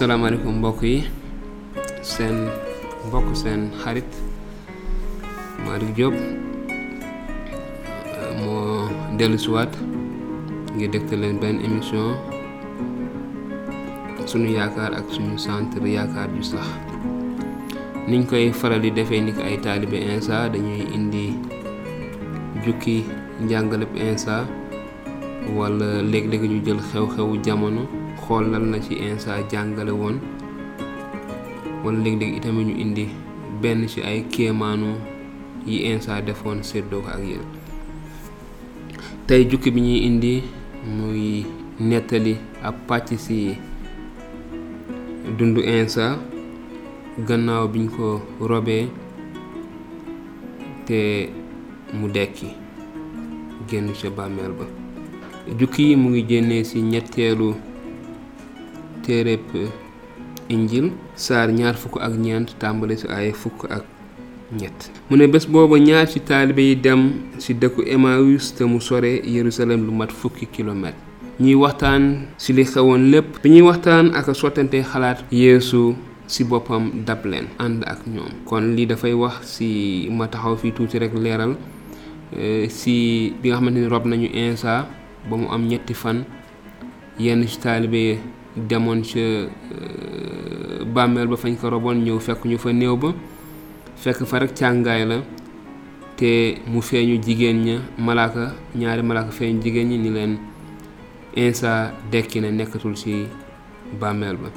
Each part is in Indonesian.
asalaamaaleykum mbokk yi. Seen mbokk seen xarit Malick Diop moo dellu siwaat ngir dégtal leen benn émission sunu yaakaar ak suñu centre yaakaar ju sax. Niñ koy faral di defee ni ay taalibe insa dañuy indi jukki njàngaleb insa wala léeg-léeg ñu jël xew-xewu jamono xool lan la ci insa jàngale woon. Wala léeg-léeg itamit ñu indi benn ci ay kéemaanu yi insa defoon séddoo ko ak yéen. Tey jukki bi ñuy indi muy nettali ab pàcc ci dundu insa gannaaw biñ ko robee te mu dekki génn ca bàmmeel ba. Jukki yi mu ngi génnee ci ñetteelu téereb injil saar ñaar fukk ak ñeent tàmbale ci ay fukk ak ñett. Mu ne bés booba ñaar ci taalibe yi dem ci dëkku Emmaüs te mu sore Yerusalem lu mat fukki kilomètre ñuy waxtaan ci li xewoon lépp. Bi waxtaan ak a sottante xalaat yeesu ci boppam dab ànd ak ñoom. Kon lii dafay wax ci ma taxaw fii tuuti rekk leeral ci bi nga xamante ni rob nañu insa ba mu am ñetti fan yenn ci demoon ca bàmmeel ba fañ ko roboon ñëw fekk ñu fa néew ba. Fekk fa rek càngaay la te mu feeñu jigéen ña malaaka ñaari malaaka feeñu jigéen ñi ni leen insa dekki na nekkatul ci bàmmeel ba.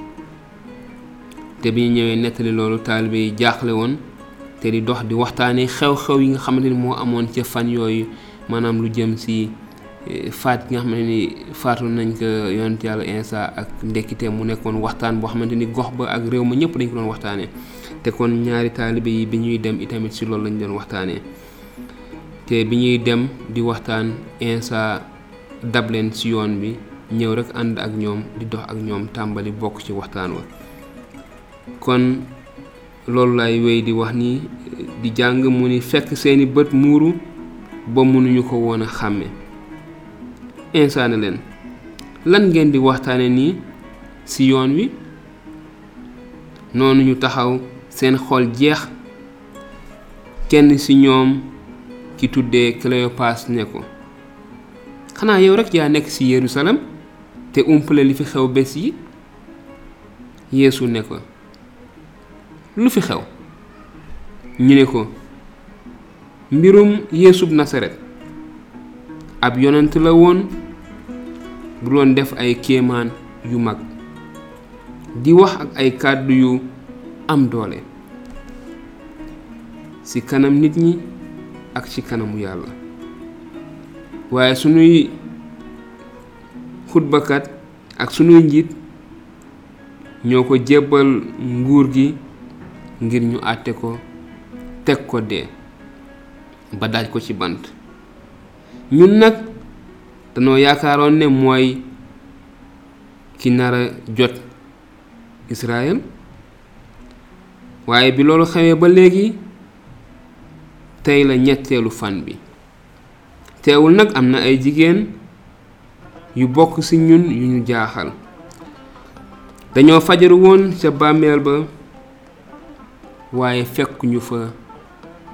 Te bi ñu ñëwee nettali loolu taalibe yi jaaxle woon te di dox di waxtaanee xew-xew yi nga xamante ni moo amoon ca fan yooyu maanaam lu jëm ci faat nga xamante ni faatu nañ ko yonent yàlla insa ak ndekkite mu nekkoon waxtaan boo xamante ni gox ba ak réew ma ñëpp dañ ko doon te kon ñaari taalibe yi bi ñuy dem itamit ci loolu lañ doon waxtaanee te bi ñuy dem di waxtaan insa dab leen ci yoon bi ñëw rek ànd ak ñoom di dox ak ñoom tàmbali bokk ci waxtaan wa. Kon loolu lay wéy di wax ni di jàng mu ni fekk seeni bët muuru ba mënuñu ko woon a insa ne leen lan ngeen di waxtaane nii ci yoon wi noonu ñu taxaw seen xol jeex kenn ci ñoom ki tuddee Cléopas ne ko xanaa yow rekk yaa nekk ci Yerusalem te umpale li fi xew bés yi? Yeesu ne ko lu fi xew? Ñu ne ko mbirum Yeesub Nasaret ab yonent la woon bu doon def ay kéemaan yu mag. Di wax ak ay kàddu yu am doole. Ci kanam nit ñi ak ci kanamu yàlla. Waaye sunuy xutbakat ak sunuy njiit ñoo ko jébbal nguur gi ngir ñu àtte ko teg ko dee ba daaj ko ci bant. Ñun nag danoo yaakaaroon ne mooy ki nara jot Israël. Waaye bi loolu xewee ba léegi tey la ñetteelu fan bi. Teewul nag am na ay jigéen yu bokk ci ñun yu ñu jaaxal. Dañoo fajaru woon ca bàmmeel ba waaye fekk ñu fa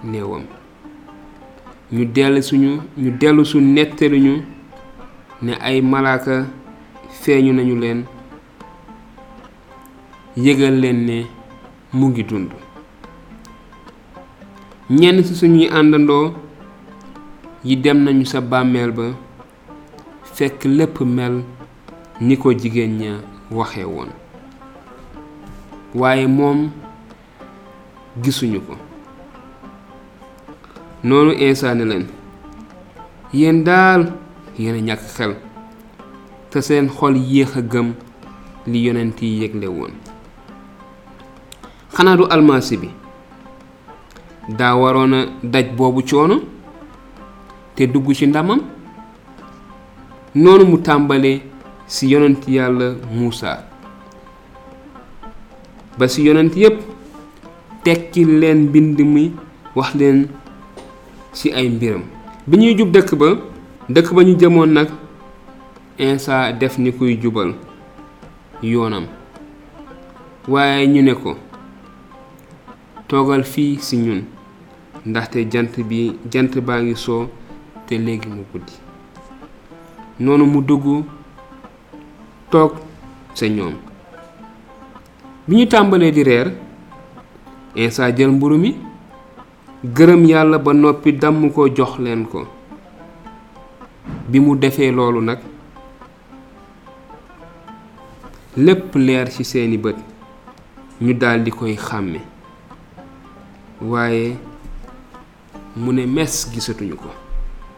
néewam. Ñu dellu suñu ñu ne ay malaaka feeñu nañu leen yëgal leen ne mu ngi dund. Ñenn ci suñuy àndandoo yi dem nañu sa bàmmeel ba fekk lépp mel ni ko jigéen ña waxe woon. Waaye moom gisuñu ko. Noonu insa ne leen yéen daal yéen a ñàkk xel te seen xol yéex a gëm li yonent yi yëgle woon. Xanaa du almasi bi. Daa waroon a daj boobu coono te dugg ci ndamam. Noonu mu tàmbalee ci yonent yàlla Muusa. Ba ci yonent yépp tekki leen mbind mi wax leen ci ay mbiram. Bi ñuy jub dëkk ba dëkk ba ñu jëmoon nag insa def ni kuy jubal yoonam. Waaye ñu ne ko toogal fii ci ñun ndaxte jant bi jant baa ngi soo te léegi mu guddi. Noonu mu dugg toog sa ñoom. Bi ñu tàmbalee di reer Insa jël mburu mi gërëm yàlla ba noppi damm ko jox leen ko bi mu defee loolu nag lépp leer ci seeni bët ñu daldi koy xàmme. Waaye mu ne mes gisatuñu ko.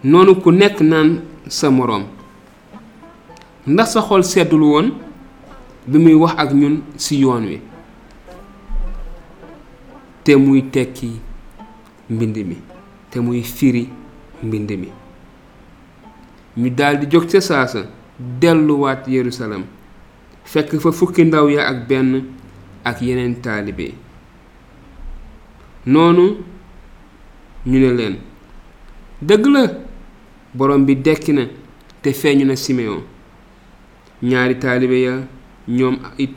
Noonu ku nekk naan sa moroom. Ndax sa xol seddul woon bi muy wax ak ñun ci yoon wi. Te muy tekki mbind mi. Te muy firi mbind mi. Ñu daldi jóg ca saasa delluwaat Yerusalem fekk fa fukki ndaw ya ak benn ak yeneen taalibe noonu ñu ne leen dëgg la borom bi dekki na te feeñu na Simeon ñaari taalibe ya ñoom it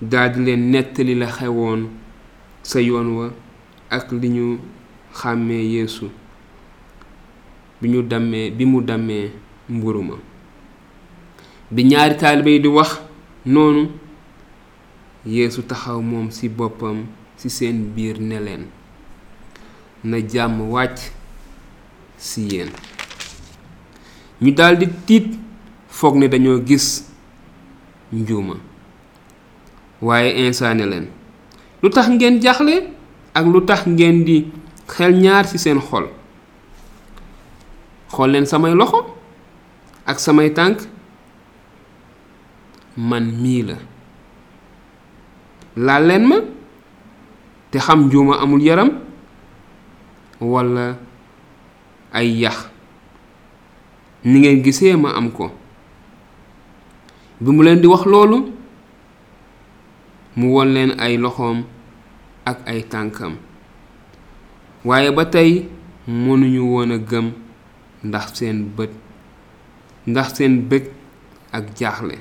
daldi leen nettali la xewoon sa yoon wa ak li ñu xàmmee Yeesu bi ñu dammee bi mu dammee mburu ma. Bi ñaari taalibe yi di wax noonu Yeesu taxaw moom ci boppam ci seen biir ne leen na jàmm wàcc ci yéen. Ñu daldi foog ne gis njuuma. Waaye Insa leen lu tax ngeen jaxle ak lu tax ngeen di xel ñaar ci seen xol? Xool leen samay loxo ak samay tànk? Man mii la. Laal leen ma te xam njuuma amul yaram walla ay yax. Ni ngeen gisee ma am ko. Bi mu leen di wax loolu mu won leen ay loxoom ak ay tànkam. Waaye ba tey mënuñu woon a gëm ndax seen bët ndax seen bëgg ak jaaxle.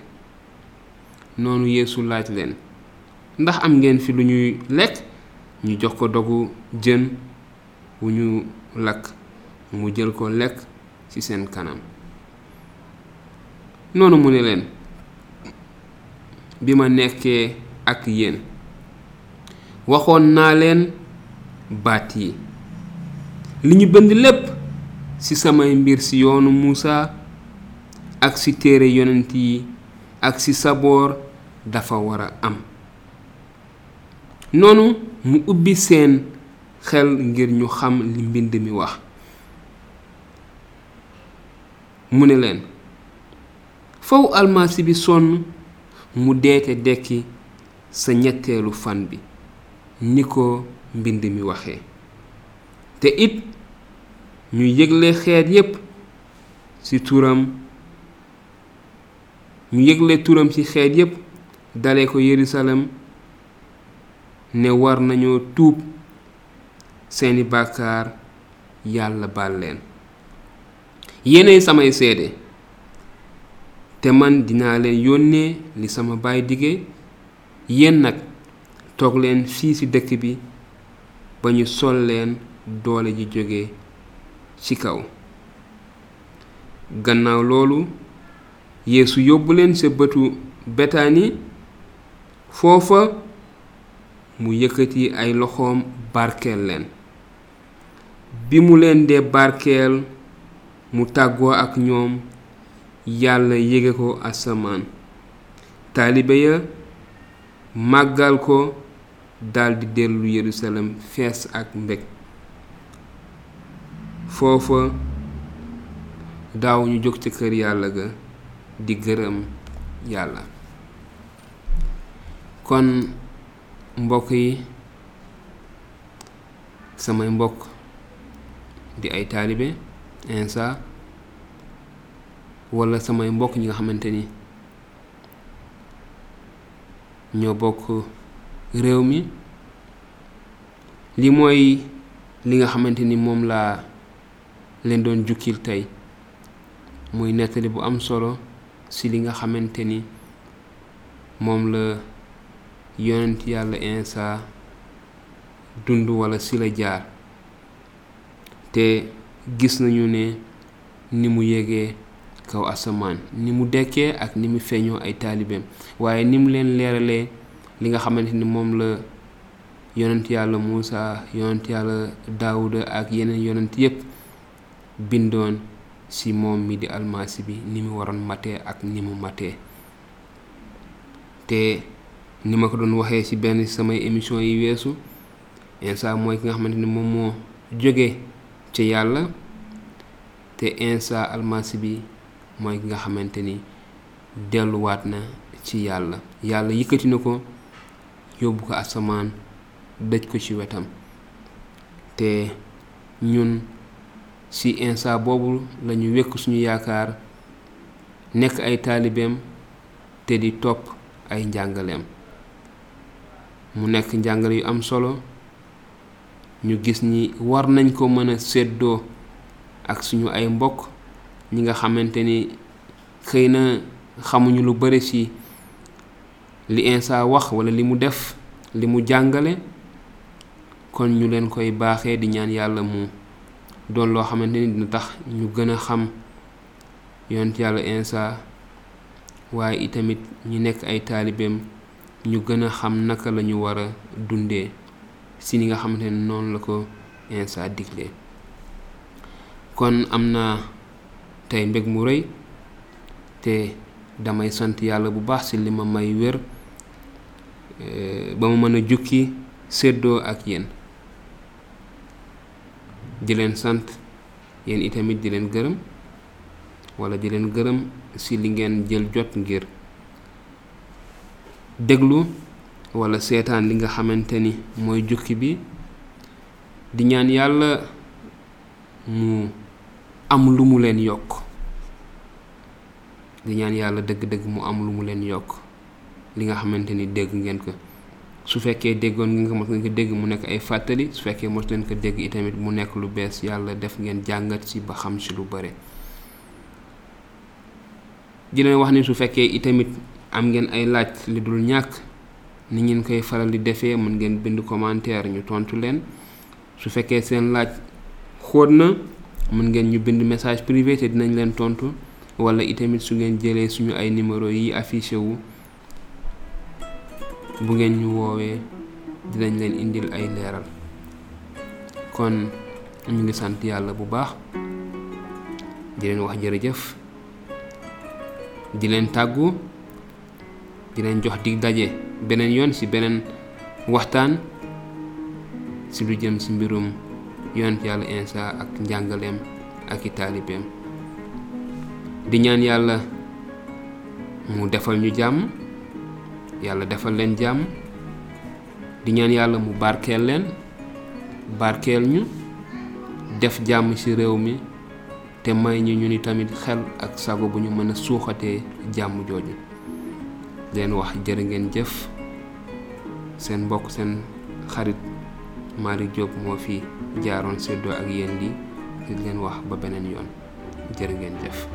Noonu Yeesu laaj leen ndax am ngeen fi lu ñuy lekk? Ñu jox ko dogu jën wu ñu lakk mu jël ko lekk ci seen kanam. Noonu mu ne leen bi ma nekkee ak yéen waxoon naa leen baat yi. Li ñu bind lépp ci samay mbir ci yoonu Muusa ak ci téere yonent yi ak ci saboor dafa war a am. Noonu mu ubbi seen xel ngir ñu xam li mbind mi wax. Mu ne leen faw almasi bi sonn mu deete dekki sa ñetteelu fan bi ni ko mbind mi waxee te it ñu yëgle xeet yépp ci turam ñu yëgle turam ci xeet yépp dale ko Yerusalem ne war nañoo tuub seeni bàkkaar yàlla baal leen yéenay samay seede te man dinaa leen yónnee li sama baay dige yéen nag toog leen fii ci dëkk bi ba ñu sol leen doole ji jóge ci kaw gannaaw loolu yeesu yóbbu leen sa bëtu betani foofa mu yëkkati ay loxoom barkeel leen. Bi mu leen dee barkeel mu tàggoo ak ñoom yàlla yége ko asamaan. Taalibe ya màggal ko daldi dellu yerusalem fees ak mbég. Foofa daaw ñu jóg ca kër yàlla ga. Di gërëm yàlla. Kon mbokk yi samay mbokk di ay taalibe Insa walla samay mbokk ñi nga xamante ni ñoo bokk réew mi. Li mooy li nga xamante ni moom laa leen doon jukkil tey nettali bu am solo ci li nga xamante ni moom la yonent yàlla insa dund wala si la jaar. Te gis nañu ne ni mu yegee kaw asamaan ni mu dekkee ak ni mu feeñoo ay taalibeem. Waaye ni mu leen leeralee li nga xamante ni moom la yonent yàlla Muusa yonent yàlla Daawuda ak yeneen yonent yépp bindoon ci moom mi di almasi bi ni mu waroon matee ak ni mu matee te ni ma ko doon waxee ci benn samay émission yi weesu Insa mooy ki nga xamante ni moom moo jóge ci yàlla. Te Insa almasi bi mooy ki nga xamante ni delluwaat na ci yàlla. Yàlla yëkkati na ko yóbbu ko asamaan dëj ko ci wetam. Te ñun ci Insa boobu lañu wekk suñu yaakaar nekk ay taalibeem te di topp ay njàngaleem. Mu nekk njàngale yu am solo ñu gis ni war nañ ko mën a séddoo ak suñu ay mbokk ñi nga xamante ni xëy na xamuñu lu bari ci li Insa wax walla li mu def li mu jàngale. Kon ñu leen koy baaxee di ñaan yàlla mu doon loo xamante ni dina tax ñu gën a xam yonent yàlla Insa waaye itamit ñi nekk ay taalibeem ñu gën a xam naka la ñu war a dundee si ni nga xamante la ko Insa diglee kon am na tey mu rëy te damay sant yàlla bu baax ci li ma may wér ba ma mën jukki séddoo ak yéen di leen sant. Yéen itamit di leen gërëm walla di leen gërëm ci li ngeen jël jot ngir déglu walla seetaan li nga xamante ni mooy jukki bi. Di ñaan yàlla mu am lu mu leen yokk. Di ñaan yàlla dëgg-dëgg mu am lu mu leen yokk. Li nga xamante ni dégg ngeen ko su fekkee déggoon ko mos ngeen ko dégg mu nekk ay fàttali su fekkee mos leen ko dégg itamit mu nekk lu bees yàlla def ngeen jàngat ci ba xam ci lu bare. Di leen wax ni su fekkee itamit am ngeen ay laaj li dul ñàkk ni ngeen koy faral di defee mën ngeen bind commentaire ñu tontu leen. Su fekkee seen laaj xóot na mën ngeen ñu bind message privé te dinañ leen tontu wala itamit su ngeen jëlee suñu ay numéro yi affiché wu bu ngeen ñu woowee dinañ leen indil ay leeral. Kon ñu ngi sant yàlla bu baax di leen wax jërëjëf di leen tàggu di leen jox dig daje beneen yoon ci beneen waxtaan ci lu jëm ci mbirum yonent yàlla Insa ak njàngaleem ak i taalibeem. Di ñaan yàlla mu defal ñu jàmm yàlla defal leen jàmm di ñaan yàlla mu barkeel leen barkeel ñu def jàmm ci réew mi te may ñu ñu ni tamit xel ak sago bu ñu mën a suuxatee jàmm jooju. Leen wax jërë ngeen jëf. Seen mbokk seen xarit Malick Diop moo fi jaaroon séddoo ak yéen di leen wax ba beneen yoon. Jërë ngeen jëf